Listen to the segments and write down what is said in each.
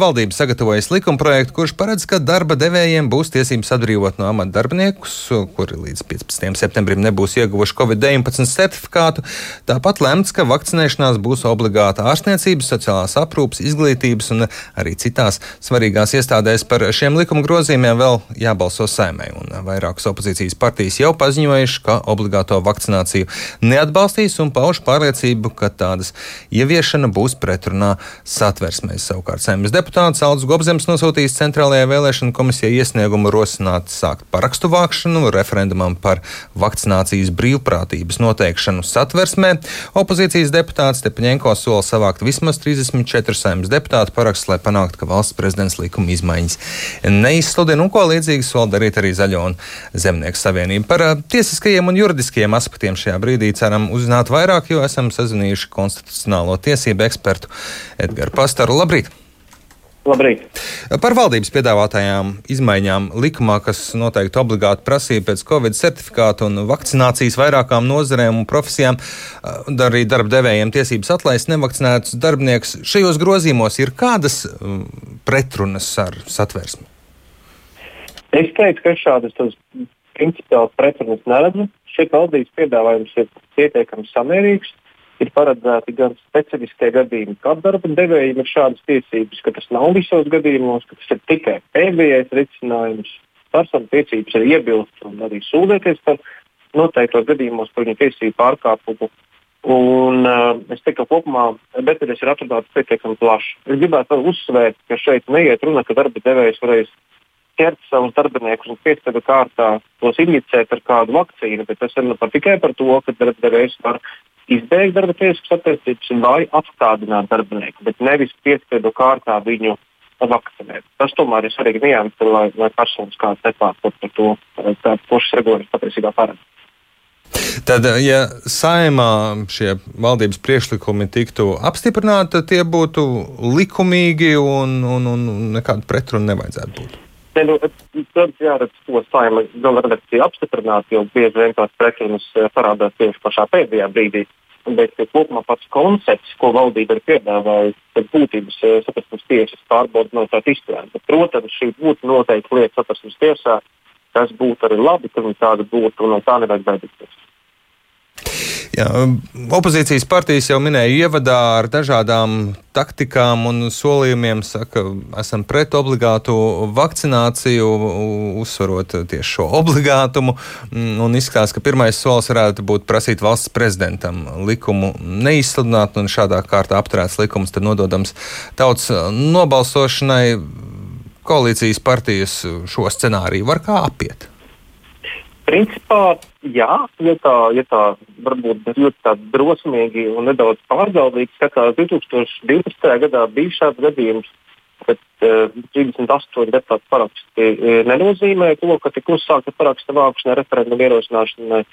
Valdība sagatavojas likumprojektu, kurš paredz, ka darba devējiem būs tiesības atbrīvot no amata darbiniekus, kuri līdz 15. septembrim nebūs ieguvuši Covid-19 certifikātu. Tāpat lemts, ka vakcinēšanās būs obligāta ārstniecības, sociālās aprūpas, izglītības un arī citās svarīgās iestādēs. Par šiem likuma grozījumiem vēl jābalso saimē, un vairākas opozīcijas partijas jau paziņojuši, ka obligāto vakcināciju neatbalstīs un pauž pārliecību, ka tādas ieviešana būs pretrunā satversmēs. Savukārt saimnes deputāts Aldis Gobzems nosūtījis Centrālajai vēlēšana komisijai iesniegumu rosināt sākt parakstu vākšanu referendumam par vakcinācijas brīvprātības noteikšanu satversmē. Opozīcijas deputāts Stepaņenko sola savākt vismaz 34 saimnes deputātu parakstus, lai panāktu, ka valsts prezidents likuma izmaiņas neizsludina, un ko līdzīgi sola darīt arī Zaļo un Zemnieku savienība. Par tiesiskajiem un juridiskajiem aspektiem šajā brīdī ceram uzzināt vairāk, jo esam sazinājuši konstitucionālo tiesību ekspertu Edgars Pastaru. Labrīt! Labrīt. Par valdības piedāvātajām izmaiņām likumā, kas noteikti obligāti prasīja pēc Covid certifikātu un vakcinācijas vairākām nozarēm un profesijām, arī darba devējiem tiesības atlaist nevakcinētus darbiniekus. Šajos grozījumos ir kādas pretrunas ar satversmi? Es teiktu, ka šādas principiālas pretrunas neredzu. Šie valdības piedāvājums ir pietiekami samērīgs ir paredzēti gan specifiskie gadījumi, kad darba devējiem ir šādas tiesības, ka tas nav visos gadījumos, ka tas ir tikai pēdējais risinājums. Personu tiesības ir iebilst un arī sūdzēties par noteiktos gadījumos par viņu tiesību pārkāpumu. Un, uh, es teiktu, ka kopumā detaļas ir atrunātas pietiekami plaši. Es gribētu uzsvērt, ka šeit neiet runa, ka darba devējs varēs ķert savus darbiniekus un piespiedu kārtā tos injicēt ar kādu vakcīnu, bet tas ir ne tikai par to, ka darba devējs var izbeigt darba tiesības attiecības vai apstādināt darbinieku, bet nevis piespiedu kārtā viņu vakcinēt. Tas tomēr ir svarīgi nianses, lai, lai personas kāds nepārprot par to, ko šis regulējums patiesībā paredz. Tad, ja saimā šie valdības priekšlikumi tiktu apstiprināti, tie būtu likumīgi un, un, un nekādu pretrunu nevajadzētu būt. Ne, nu, protams, jāredz, ko saima gala redakcija apstiprināt, jo bieži vien tās pretrunas eh, parādās tieši pašā pēdējā brīdī. Bet kopumā pats koncepts, ko valdība ir piedāvājusi, ir būtības eh, satversmes tiesas pārbaudas noteikti izstrādāta. Protams, šī būtu noteikti lieta satversmes tiesā. Tas būtu arī labi, ka viņi tāda būtu, un no tā nevajag baidīties. Jā, opozīcijas partijas jau minēja ievadā ar dažādām taktikām un solījumiem. Saka, esam pret obligātu vakcināciju, uzsverot tieši šo obligātumu. Un izskatās, ka pirmais solis varētu būt prasīt valsts prezidentam likumu neizsludināt un šādā kārtā apturēts likums, tad nododams tautas nobalsošanai. Koalīcijas partijas šo scenāriju var kā apiet? Principā, jā, ja tā, ja tā varbūt ļoti drosmīgi un nedaudz pārgalvīgi skatās, 2012. gadā bija šāds gadījums, bet uh, 38 deputātu paraksti uh, nenozīmē to, ka tika uzsākta paraksta vākšana referendumu ierosināšanai.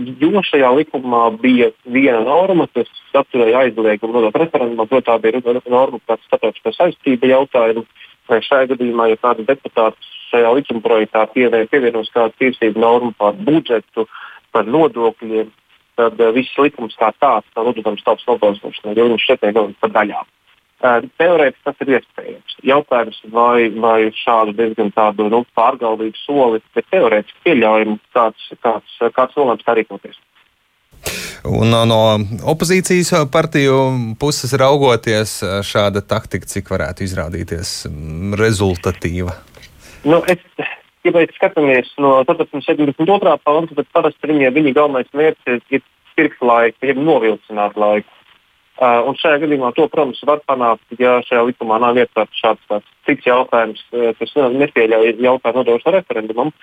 Jo šajā likumā bija viena norma, kas apturēja aizliegumu nodot referendumā, protams, tā bija norma par starptautisko saistību jautājumu. Šajā gadījumā, ja kāds deputāts šajā likumprojektā pievienos kādu tiesību normu par budžetu, par nodokļiem, tad uh, viss likums kā tāds nav nododams tautas nobalsošanai, jo viņš šeit ir par daļām. Uh, Teorētiski tas ir iespējams. Jautājums, vai, vai šādu diezgan tādu nu, pārgalvīgu soli, bet teorētiski pieļaujam kāds, kāds, kāds nolēms tā rīkoties. Un no opozīcijas partiju puses raugoties, šāda taktika, cik varētu izrādīties rezultatīva? Nu, es, ja mēs skatāmies no 1472. panta, tad parasti viņiem viņa galvenais mērķis ir, ir pirkt laiku, jeb novilcināt laiku. Uh, un šajā gadījumā to, protams, var panākt, ja šajā likumā nav ietverts šāds cits jautājums, uh, kas nepieļauj jautājumu nodošanu referendumam.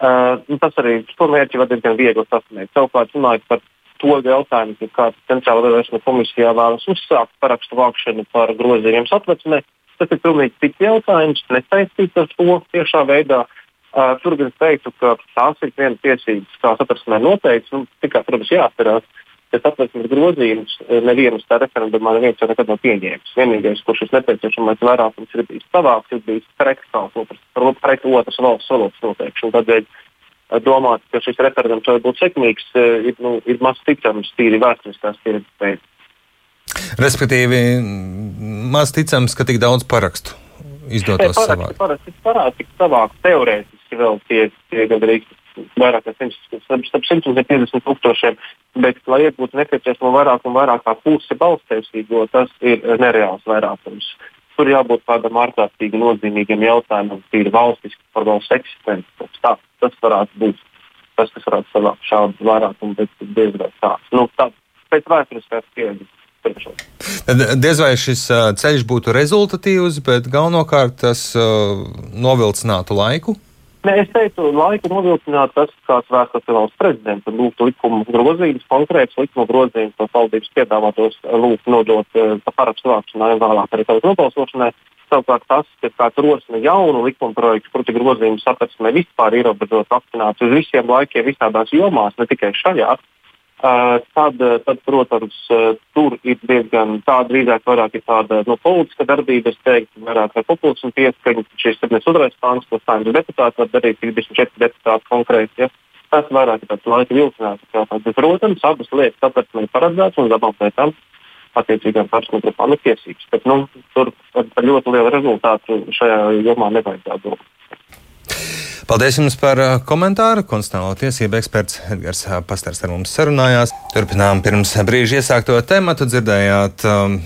Uh, tas arī to mērķi var diezgan viegli sasniegt. Savukārt, runājot par to jautājumu, kāda centrāla vēlēšana komisijā vēlas uzsākt parakstu vākšanu par grozījumiem satversmē, tas ir pilnīgi cits jautājums, nesaistīts ar to tiešā veidā. Uh, tur gan teiktu, ka tās ir vienas tiesības, kā satversmē noteikts, nu, tikai, protams, jāatcerās, ka satversmes grozījums nevienas tā referendumā neviens jau nekad nav pieņēmis. Vienīgais, kurš šis nepieciešamais vairākums ir bijis savāks, ir bijis pret kaut ko pret otras valsts valodas noteikšanu. Tādēļ domāt, ka šis referendums var būt sekmīgs, ir, nu, ir maz ticams tīri vēsturiskās pieredzes pēc. Respektīvi, maz ticams, ka tik daudz parakstu izdotos savākt? Parasti parāds tik savākt teorētiski vēl tie, tie gandrīz vairāk kā 150 tūkstošiem, bet, lai iegūtu nepieciešamo vairāk un vairāk kā pusi balsstiesīgo, tas ir nereāls vairākums. Tur jābūt tādam ārkārtīgi nozīmīgam jautājumam, tīri valstiski par valsts eksistenci. Tā, tas varētu būt tas, kas varētu savākt šādu vairākumu, bet diez vai tāds. Nu, tā, pēc vēsturiskās pieredzes. Tad diez vai šis ceļš būtu rezultatīvs, bet galvenokārt tas uh, novilcinātu laiku. Nē, es teiktu, laiku novilcināt tas, kāds pie valsts prezidenta, lūgt likumu grozījumus, konkrēts likuma grozījums no valdības piedāvātos lūgt nodot uh, parakstu vākšanai un vēlāk arī tautas nobalsošanai. Savukārt tas, ka kāds rosina jaunu likuma projektu, proti grozījumu satversmē vispār ierobežot vakcināciju uz visiem laikiem, visādās jomās, ne tikai šajā, tad, tad, protams, uh, tur ir diezgan tāda drīzāk vairāk ir tāda no politiska darbība, es teiktu, vairāk kā populismu pieskaņa. Šis 72. pāns, ko saimnes deputāti var darīt, ir 24 deputāti konkrēti. Ja? Tas vairāk ir tāds laika vilcinājums. Bet, protams, abas lietas sapratnē paredzēts un abām lietām attiecīgām personām ir tiesības. Bet, nu, tur par ļoti lielu rezultātu šajā jomā nevajadzētu domāt. Paldies jums par uh, komentāru. Konstitucionālo tiesību eksperts Edgars Pastars ar mums sarunājās. Turpinām pirms brīža iesākto tematu. Dzirdējāt um,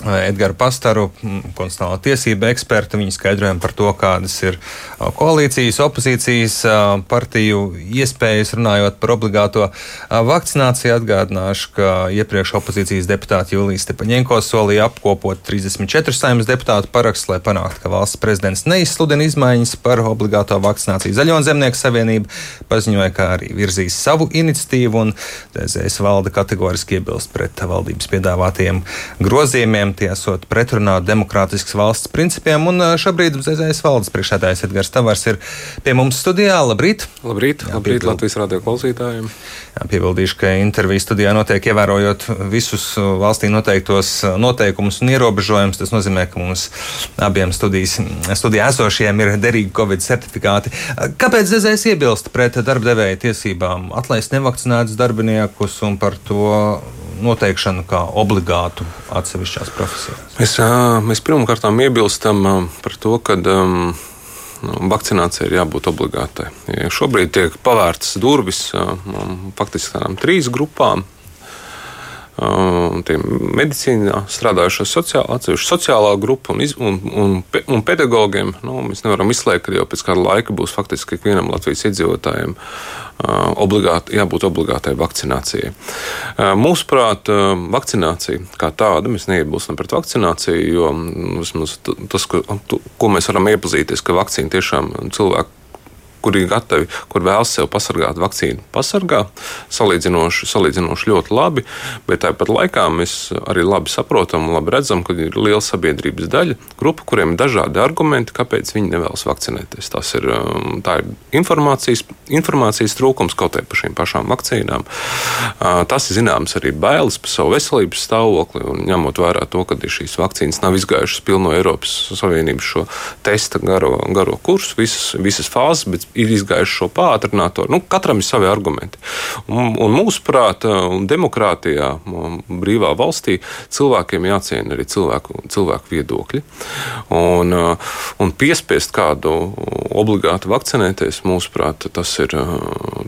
Edgars Pastaru, konstitucionālo tiesību ekspertu. Viņi skaidrojumu par to, kādas ir koalīcijas, opozīcijas partiju iespējas runājot par obligāto vakcināciju. Atgādināšu, ka iepriekš opozīcijas deputāti Julijas Stepaņenko solīja apkopot 34 saimnes deputātu parakstus, lai panāktu, ka valsts prezidents neizsludina izmaiņas par obligāto vakcināciju. Zaļo Zemnieku savienība paziņoja, ka arī virzīs savu iniciatīvu, un DZS valde kategoriski iebilst pret valdības piedāvātajiem grozījumiem tie esot pretrunā demokrātiskas valsts principiem. Un šobrīd ZZS valdes priekšsēdājs Edgars Tavars ir pie mums studijā. Labrīt! Labrīt, Jā, labrīt Latvijas radio klausītājiem! Jā, piebildīšu, ka intervijas studijā notiek ievērojot visus valstī noteiktos noteikumus un ierobežojumus. Tas nozīmē, ka mums abiem studijas, studijā esošiem ir derīgi Covid certifikāti. Kāpēc ZZS iebilst pret darba devēja tiesībām atlaist nevakcinētus darbiniekus un par to noteikšanu kā obligātu atsevišķās profesijās? Mēs, mēs pirmkārt iebilstam par to, ka um, vakcinācija ir jābūt obligātai. Ja šobrīd tiek pavērtas durvis um, faktiski tādām trīs grupām medicīnā strādājušo sociālā, sociālā grupa un, iz, un, un, un pedagogiem. Nu, mēs nevaram izslēgt, ka jau pēc kāda laika būs faktiski ikvienam Latvijas iedzīvotājiem obligāti, jābūt obligātai vakcinācijai. Mūsuprāt, vakcinācija kā tāda, mēs neiebilstam pret vakcināciju, jo vismaz tas, ko, ko mēs varam iepazīties, ka vakcīna tiešām cilvēku kuri ir gatavi, kur vēlas sev pasargāt vakcīnu, pasargā salīdzinoši, salīdzinoši ļoti labi, bet tāpat laikā mēs arī labi saprotam un labi redzam, ka ir liela sabiedrības daļa, grupa, kuriem ir dažādi argumenti, kāpēc viņi nevēlas vakcinēties. Tas ir, um, ir informācijas, informācijas trūkums kaut vai par šīm pašām vakcīnām. Uh, tas ir zināms arī bailes par savu veselības stāvokli, un ņemot vērā to, ka šīs vakcīnas nav izgājušas pilno Eiropas Savienības šo testa garo, garo kursu, visas, visas fāzes, bet ir izgājuši šo pātrināto. Nu, katram ir savi argumenti. Un, un mūsuprāt, demokrātijā, brīvā valstī, cilvēkiem jāciena arī cilvēku, cilvēku viedokļi. Un, un piespiest kādu obligāti vakcinēties, mūsuprāt, tas ir,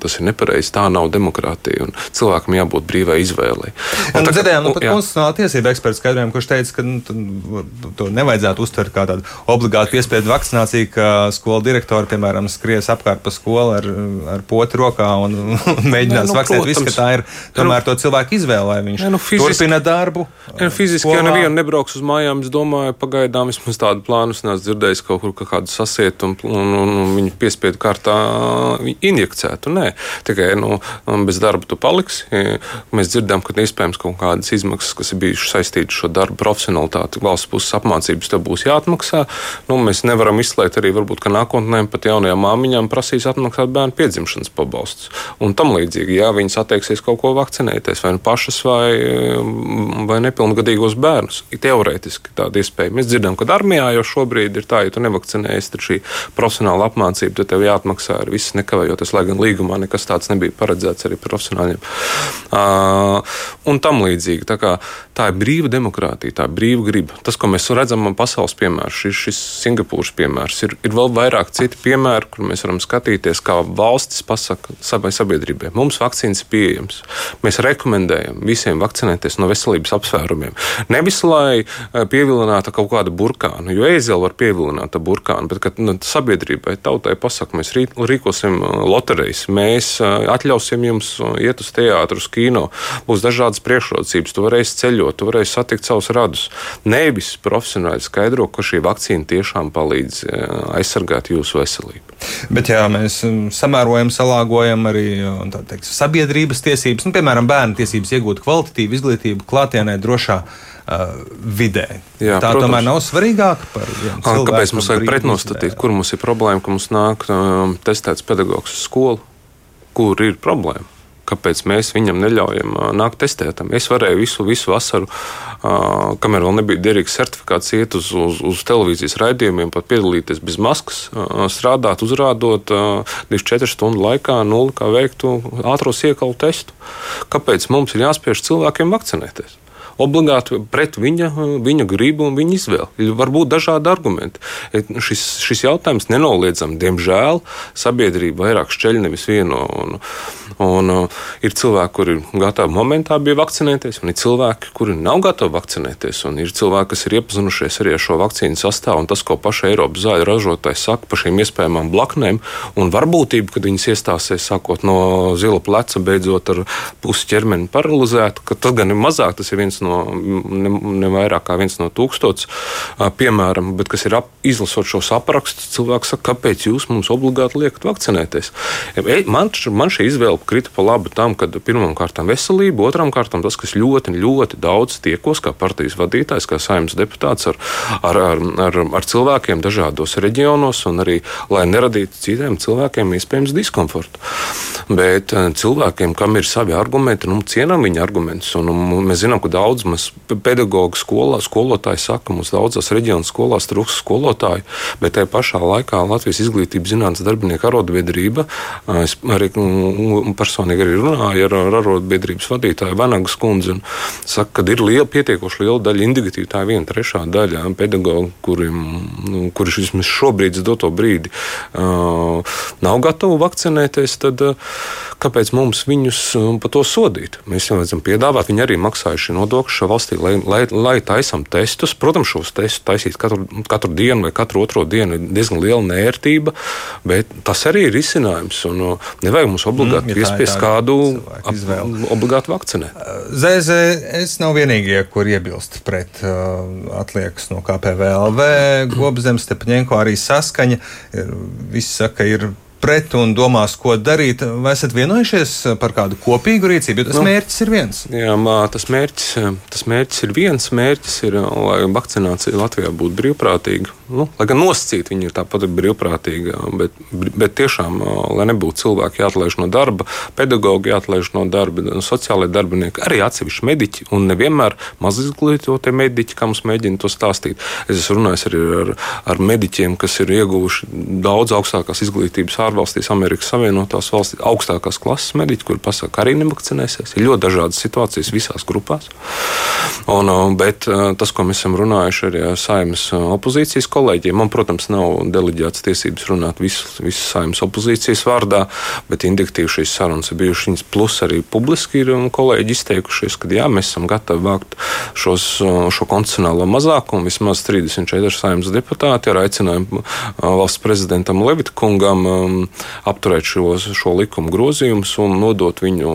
tas ir nepareizi. Tā nav demokrātija. Cilvēkam jābūt brīvai izvēlei. Un, tā, dzirdējām, nu, pat konstitucionāla tiesība eksperts skaidrojumu, kurš teica, ka nu, to nevajadzētu uztvert kā tādu obligātu piespiedu vakcināciju, ka skolu direktori, piemēram, skries apkārt pa skolu ar, ar potu rokā un, un mēģinās nu, vakcinēt. Viss, ka tā ir tomēr nu, to cilvēku izvēle, lai viņš ne, nu, fiziski, turpina darbu. Ne, nu, fiziski jau nevienu nebrauks uz mājām. Es domāju, pagaidām vismaz tādu plānu neesmu dzirdējis kaut kur, ka kādu sasiet un, un, un, un viņu piespiedu kārtā injekcētu. Nē, tikai nu, bez darba tu paliksi. Mēs dzirdam, ka iespējams kaut kādas izmaksas, kas ir bijušas saistītas ar šo darbu profesionalitāti, valsts puses apmācības, tev būs jāatmaksā. Nu, mēs nevaram izslēgt arī, varbūt, ka nākotnē pat jaunajām māmiņām prasīs atmaksāt bērnu piedzimšanas pabalstus. Un tam līdzīgi, ja viņas atteiksies kaut ko vakcinēties, vai nu pašas, vai, vai nepilngadīgos bērnus, ir teorētiski tāda iespēja. Mēs dzirdam, ka armijā jau šobrīd ir tā, ja tu nevakcinējies, tad šī profesionāla apmācība, tad tev jāatmaksā ar visu nekavējoties, lai gan līgumā nekas tāds nebija paredzēts arī profesionāļiem. Uh, un tam līdzīgi. Tā, kā, tā ir brīva demokrātija, tā ir brīva griba. Tas, ko mēs redzam, ir pasaules piemērs, šis, šis Singapūras piemērs. Ir, ir vēl vairāk citi piemēri, kur mēs varam skatīties, kā valstis pasaka savai sabiedrībai. Mums vakcīnas ir pieejamas. Mēs rekomendējam visiem vakcinēties no veselības apsvērumiem. Nevis lai pievilinātu kaut kādu burkānu, jo ēzeli var pievilināt burkānu, bet kad nu, sabiedrībai, tautai pasaka, mēs rīkosim loterijas, mēs atļausim jums iet uz teātru, uz kino, būs dažādas priekšrocības, tu varēsi ceļot, tu varēsi satikt savus radus. Nevis profesionāli skaidro, ka šī vakcīna tiešām palīdz aizsargāt jūsu veselību. Bet, ja mēs samērojam, salāgojam arī teikt, sabiedrības tiesības, nu, piemēram, bērnu tiesības iegūt kvalitatīvu izglītību klātienē, drošā uh, vidē. Jā, tā protams. tomēr nav svarīgāka par cilvēku. Kāpēc mums vajag pretnostatīt, kur mums ir problēma, ka mums nāk um, testēts pedagogs uz skolu, kur ir problēma? Kāpēc mēs viņam neļaujam nākt testētam. Es varēju visu, visu vasaru, kamēr vēl nebija derīgs certifikāts, iet uz, uz, uz televīzijas raidījumiem, pat piedalīties bez maskas, strādāt, uzrādot 24 stundu laikā nulli, kā veiktu ātros iekalu testu. Kāpēc mums ir jāspiež cilvēkiem vakcinēties? Obligāti pret viņa, viņa gribu un viņa izvēli. Var būt dažādi argumenti. Šis, šis jautājums nenoliedzami, diemžēl, sabiedrība vairāk šķeļ nevis vienu. Un, Un, uh, ir cilvēki, kuri ir gatavi momentā bija vakcinēties, un ir cilvēki, kuri nav gatavi vakcinēties. Ir cilvēki, kas ir iepazinušies arī ar šo vakcīnu sastāvu un tas, ko paši Eiropas zāļu ražotāji saka par šīm iespējamām blaknēm un varbūtību, kad viņas iestāsies sākot no zila pleca, beidzot ar pusi ķermeni paralizētu. Tas gan ir mazāk, tas ir viens no ne, ne vairāk kā viens no tūkstotis, uh, piemēram, bet kas ir ap, izlasot šos aprakstus, cilvēks saka, kāpēc jūs mums obligāti liekat vakcinēties. Man, man šī izvēle krita pa labu tam, ka pirmām kārtām veselība, otrām kārtām tas, kas ļoti, ļoti daudz tiekos kā partijas vadītājs, kā saimnes deputāts ar, ar, ar, ar, ar cilvēkiem dažādos reģionos un arī, lai neradītu citiem cilvēkiem iespējams diskomfortu. Bet cilvēkiem, kam ir savi argumenti, nu, cienām viņa argumentus. Un, un mēs zinām, ka daudz mums pedagoģu skolā, skolotāji saka, mums daudzās reģionu skolās trūks skolotāju, bet tajā pašā laikā Latvijas izglītības zinātnes darbinieku arotbiedrība arī personīgi arī runāju ar, ar arotbiedrības vadītāju Vanagas kundzi. Saka, ka ir liela, pietiekoši liela daļa indikatīva, tā ir viena trešā daļa pedagoģa, kuriem, nu, kuri vismaz šobrīd, doto brīdi, nav gatavi vakcinēties. Tad, kāpēc mums viņus par to sodīt? Mēs jau redzam, piedāvāt, viņi arī maksājuši nodokļus šajā valstī, lai, lai, lai taisam testus. Protams, šos testus taisīt katru, katru dienu vai katru otro dienu ir diezgan liela nērtība, bet tas arī ir risinājums. Un, nevajag mums obligāti mm, piespiest kādu obligāti vakcinēt. ZZ, es nav vienīgie, kur iebilst pret uh, atliekas no KPVLV, Gobzemes, Stepaņēnko arī saskaņa. Visi saka, ir pret un domās, ko darīt. Vai esat vienojušies par kādu kopīgu rīcību? Tas nu, mērķis ir viens. Jā, tas mērķis, tas mērķis ir viens. Mērķis ir, lai vakcinācija Latvijā būtu brīvprātīga. Nu, lai gan nosacīta viņa ir tāpat brīvprātīga, bet, bet tiešām, lai nebūtu cilvēki jāatlaiž no darba, pedagoģi jāatlaiž no darba, sociālai darbinieki, arī atsevišķi mediķi un nevienmēr maz izglītotie mediķi, kā mums mēģina to stāstīt. Es esmu runājis arī ar, ar mediķiem, kas ir ieguvuši daudz augstākās izglītības ārvalstīs, Amerikas Savienotās valstīs, augstākās klases mediķi, kuri pasaka, arī nevakcinēsies. Ir ļoti dažādas situācijas visās grupās. Un, bet tas, ko mēs esam runājuši arī ar saimnes opozīcijas kolēģiem, man, protams, nav deleģētas tiesības runāt visas visu saimnes opozīcijas vārdā, bet indiktīvi šīs sarunas ir bijušas. Plus arī publiski ir kolēģi izteikušies, ka jā, mēs esam gatavi vākt šos, šo konstitucionālo mazākumu, vismaz 34 saimnes deputāti ar aicinājumu valsts prezidentam Levitkungam apturēt šo, šo likumu grozījumus un nodot viņu,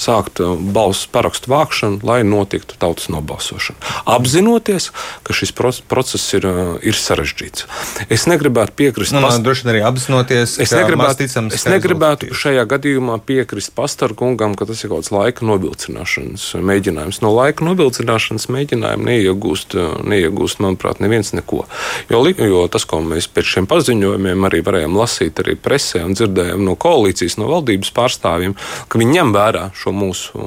sākt balsu parakstu vākšanu, lai notiktu tautas nobalsošana. Apzinoties, ka šis process ir, ir sarežģīts. Es negribētu piekrist. Nu, past... Droši vien arī apzinoties, es negribētu, ticams, es negribētu šajā gadījumā piekrist pastarkungam, ka tas ir kaut kāds laika novilcināšanas mēģinājums. No laika novilcināšanas mēģinājuma neiegūst, neiegūst manuprāt, neviens neko. Jo, jo tas, ko mēs pēc šiem paziņojumiem arī varējām lasīt, arī presē un dzirdējām no koalīcijas, no valdības pārstāvjiem, ka viņi ņem vērā šo mūsu,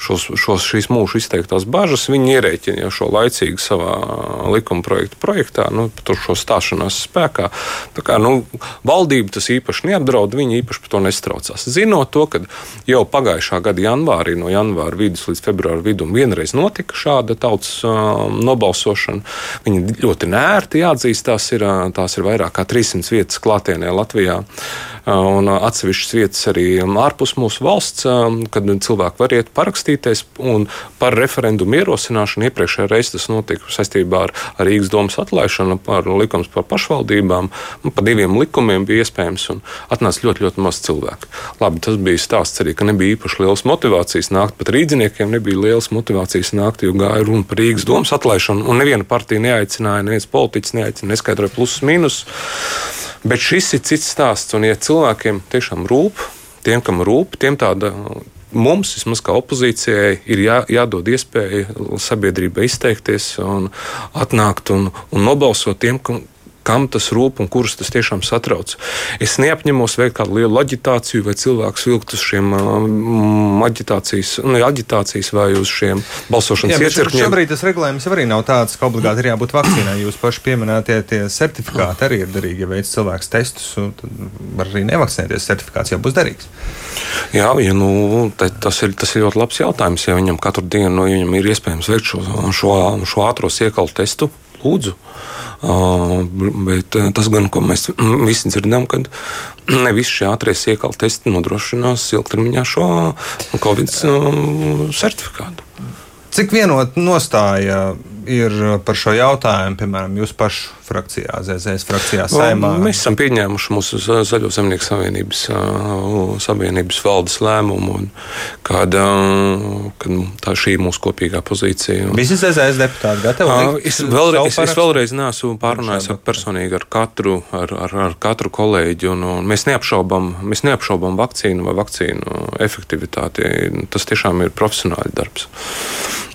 šos, šos, šīs mūsu izteiktās bažas. Viņi ierēķina jau šo laicīgi savā likuma projektu projektā teikt, tā, nu, par šo stāšanās spēkā. Tā kā, nu, valdība tas īpaši neapdraud, viņi īpaši par to nestraucās. Zinot to, ka jau pagājušā gada janvārī, no janvāra vidus līdz februāra vidum, vienreiz notika šāda tautas uh, nobalsošana, viņi ļoti nērti jāatzīst, tās ir, tās ir vairāk kā 300 vietas klātienē Latvijā. Un atsevišķas vietas arī ārpus mūsu valsts, kad cilvēki var iet parakstīties par referendumu ierosināšanu. Iepriekšējā reizē tas notika saistībā ar, Rīgas domas atlaišanu, par likums par pašvaldībām. Par diviem likumiem bija iespējams un atnāca ļoti, ļoti maz cilvēku. Labi, tas bija stāsts arī, ka nebija īpaši liels motivācijas nākt, pat rīdziniekiem nebija liels motivācijas nākt, jo gāja runa par Rīgas domas atlaišanu, un neviena partija neaicināja, neviens politiķis neaicināja, neskaidroja plusus, mīnus. Bet šis ir cits stāsts, un ja cilvēkiem tiešām rūp, tiem, kam rūp, tiem tāda mums, vismaz kā opozīcijai, ir jā, jādod iespēja sabiedrībai izteikties un atnākt un, un nobalsot tiem, kam, kam tas rūp un kurus tas tiešām satrauc. Es neapņemos veikt kādu lielu aģitāciju, vai cilvēks vilkt uz šiem um, aģitācijas, nu, aģitācijas vai uz šiem balsošanas iecirkņiem. Šobrīd tas regulējums arī nav tāds, ka obligāti ir jābūt vakcīnai. Jūs paši pieminētie tie certifikāti arī ir derīgi. Ja veids cilvēks testus, tad var arī nevakcinēties. Certifikāts jau būs derīgs. Jā, ja, nu, tas, ir, tas ir ļoti labs jautājums. Ja viņam katru dienu no, ja viņam ir iespējams veikt šo, šo, šo ātro iekalu testu, lūdzu. Bet tas gan, ko mēs visi dzirdam, kad ne visi šie ātrie iekal testi nodrošinās ilgtermiņā šo Covid certifikātu. Cik vienot nostāja ir par šo jautājumu, piemēram, jūsu pašu frakcijā, ZZS frakcijā, saimā? Mēs esam pieņēmuši mūsu Zaļo zemnieku savienības, savienības valdes lēmumu, kad, kad tā šī ir mūsu kopīgā pozīcija. Visi ZZS deputāti gatavi? Es vēlreiz, es vēlreiz neesmu pārunājis ar personīgi ar katru, ar, ar, ar katru kolēģi, un, un mēs neapšaubam, mēs neapšaubam vakcīnu vai vakcīnu efektivitāti. Tas tiešām ir profesionāli darbs.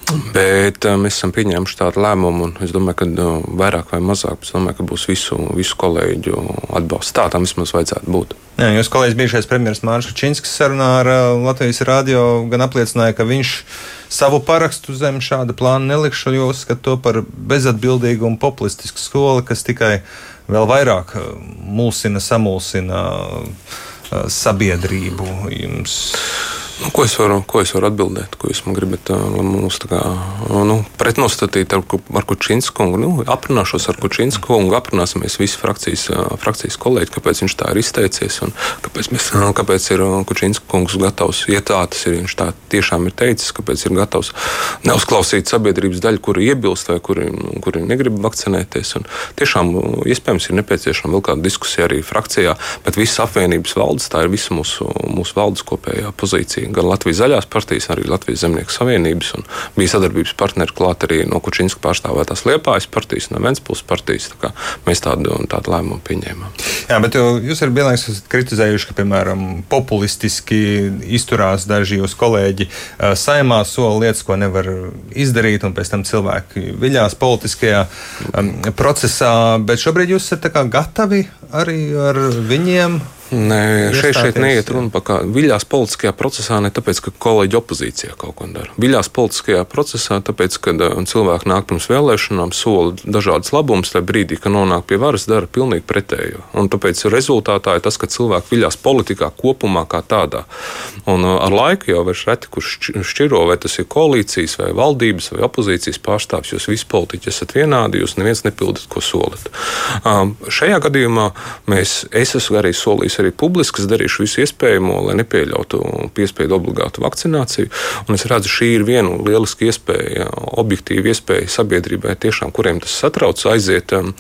Bet uh, mēs esam pieņēmuši tādu lēmumu, un es domāju, ka uh, vairāk vai mazāk domāju, būs visu, visu kolēģu atbalsts. Tā tam vismaz vajadzētu būt. Jā, jūs kolēģis bijušais premjerministrs Mārcis Činskis sarunā ar uh, Latvijas radio gan apliecināja, ka viņš savu parakstu zem šāda plāna nelikšu, jo uzskata to par bezatbildīgu un populistisku skolu, kas tikai vēl vairāk mulsina, samulsina sabiedrību. Jums Nu, ko, es varu, ko es varu atbildēt? Ko jūs man gribat mums kā, nu, pretnostatīt ar, ar Kučīnsku kungu? Nu, aprunāšos ar Kučīnsku kungu, aprunāsimies visi frakcijas, frakcijas kolēģi, kāpēc viņš tā ir izteicies un kāpēc, mēs, kāpēc ir Kučīnsku kungs gatavs, ja tā tas ir, viņš tā tiešām ir teicis, kāpēc ir gatavs neuzklausīt sabiedrības daļu, kuri iebilst vai kuri, kuri negrib vakcinēties. Un tiešām iespējams ir nepieciešama vēl kāda diskusija arī frakcijā, bet visas apvienības valdes, tā ir visa mūsu, mūsu valdes kopējā pozīcija gan Latvijas zaļās partijas, arī Latvijas zemnieku savienības. Bija sadarbības partneri klāt arī no Kučinska pārstāvētās Liepājas partijas, no Ventspils partijas. Tā mēs tādu, tādu lēmumu pieņēmām. Jā, bet jūs arī vienlaikus esat kritizējuši, ka, piemēram, populistiski izturās daži jūsu kolēģi saimā, sola lietas, ko nevar izdarīt, un pēc tam cilvēki viļās politiskajā um, procesā. Bet šobrīd jūs esat gatavi arī ar viņiem Nē, šeit, šeit neiet runa par kādu viļās politiskajā procesā, ne tāpēc, ka kolēģi opozīcijā kaut ko dara. Viļās politiskajā procesā, tāpēc, ka uh, cilvēki nāk pirms vēlēšanām, sola dažādas labumus, tajā brīdī, kad nonāk pie varas, dara pilnīgi pretējo. Un tāpēc rezultātā ir tas, ka cilvēki viļās politikā kopumā kā tādā. Un uh, ar laiku jau vairs reti, kurš šķiro, vai tas ir koalīcijas, vai valdības, vai opozīcijas pārstāvs, jūs visi politiķi esat vienādi, jūs neviens nepildat, ko solat. Um, šajā gadījumā mēs, es esmu arī solījis es arī publiski darīšu visu iespējamo, lai nepieļautu piespiedu obligātu vakcināciju. Un es redzu, šī ir viena lieliska iespēja, objektīva iespēja sabiedrībai, tiešām, kuriem tas satrauc, aiziet um,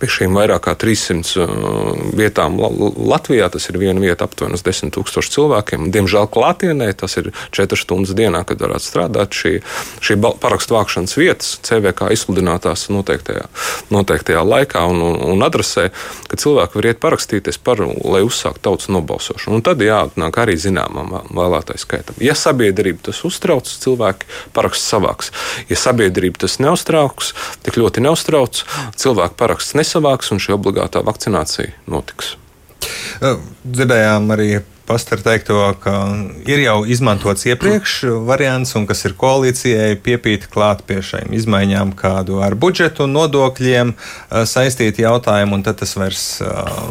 pie šīm vairāk kā 300 uh, vietām Latvijā. Tas ir viena vieta aptuveni 10 tūkstoši cilvēkiem. Diemžēl klātienē tas ir 4 stundas dienā, kad varētu strādāt šī, šī parakstu vākšanas vietas, CVK izsludinātās noteiktajā, noteiktajā laikā un, un, adresē, ka cilvēki var iet parakstīties par, lai uzsāktu tautas nobalsošanu. Un tad jāatnāk arī zināmam vēlētāju skaitam. Ja sabiedrība tas uztrauc, cilvēki paraksts savāks. Ja sabiedrība tas neuztrauks, tik ļoti neuztrauc, cilvēku paraksts nesavāks un šī obligātā vakcinācija notiks. Dzirdējām arī pastāru teikto, ka ir jau izmantots iepriekš variants, un kas ir koalīcijai piepīti klāt pie šīm izmaiņām, kādu ar budžetu un nodokļiem saistīti jautājumi, un tad tas vairs uh,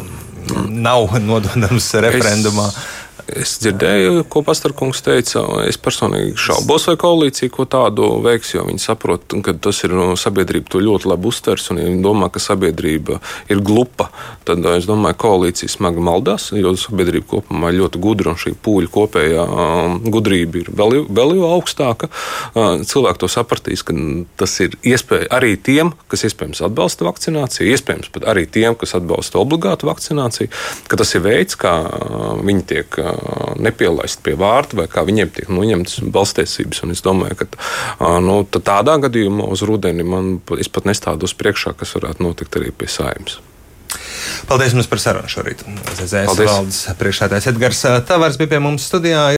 nav nododams referendumā. Es Es dzirdēju, ko Pastarkungs teica. Es personīgi šaubos, vai koalīcija ko tādu veiks, jo viņi saprot, ka tas ir no sabiedrība to ļoti labi uztvers. Un, ja viņi domā, ka sabiedrība ir glupa, tad es domāju, ka koalīcija smagi maldās, jo sabiedrība kopumā ir ļoti gudra un šī pūļa kopējā um, gudrība ir vēl, vēl jau augstāka. Uh, cilvēki to sapratīs, ka tas ir iespēja arī tiem, kas iespējams atbalsta vakcināciju, iespējams pat arī tiem, kas atbalsta obligātu vakcināciju, ka tas ir veids, kā uh, viņi tiek uh, nepielaist pie vārta, vai kā viņiem tiek noņemtas balstiesības. Un es domāju, ka nu, tādā gadījumā uz rudeni man pat nestādos priekšā, kas varētu notikt arī pie saimnes. Paldies jums par sarunu šorīt. ZZS valdes priekšsēdētājs Edgars Tavārs bija pie mums studijā.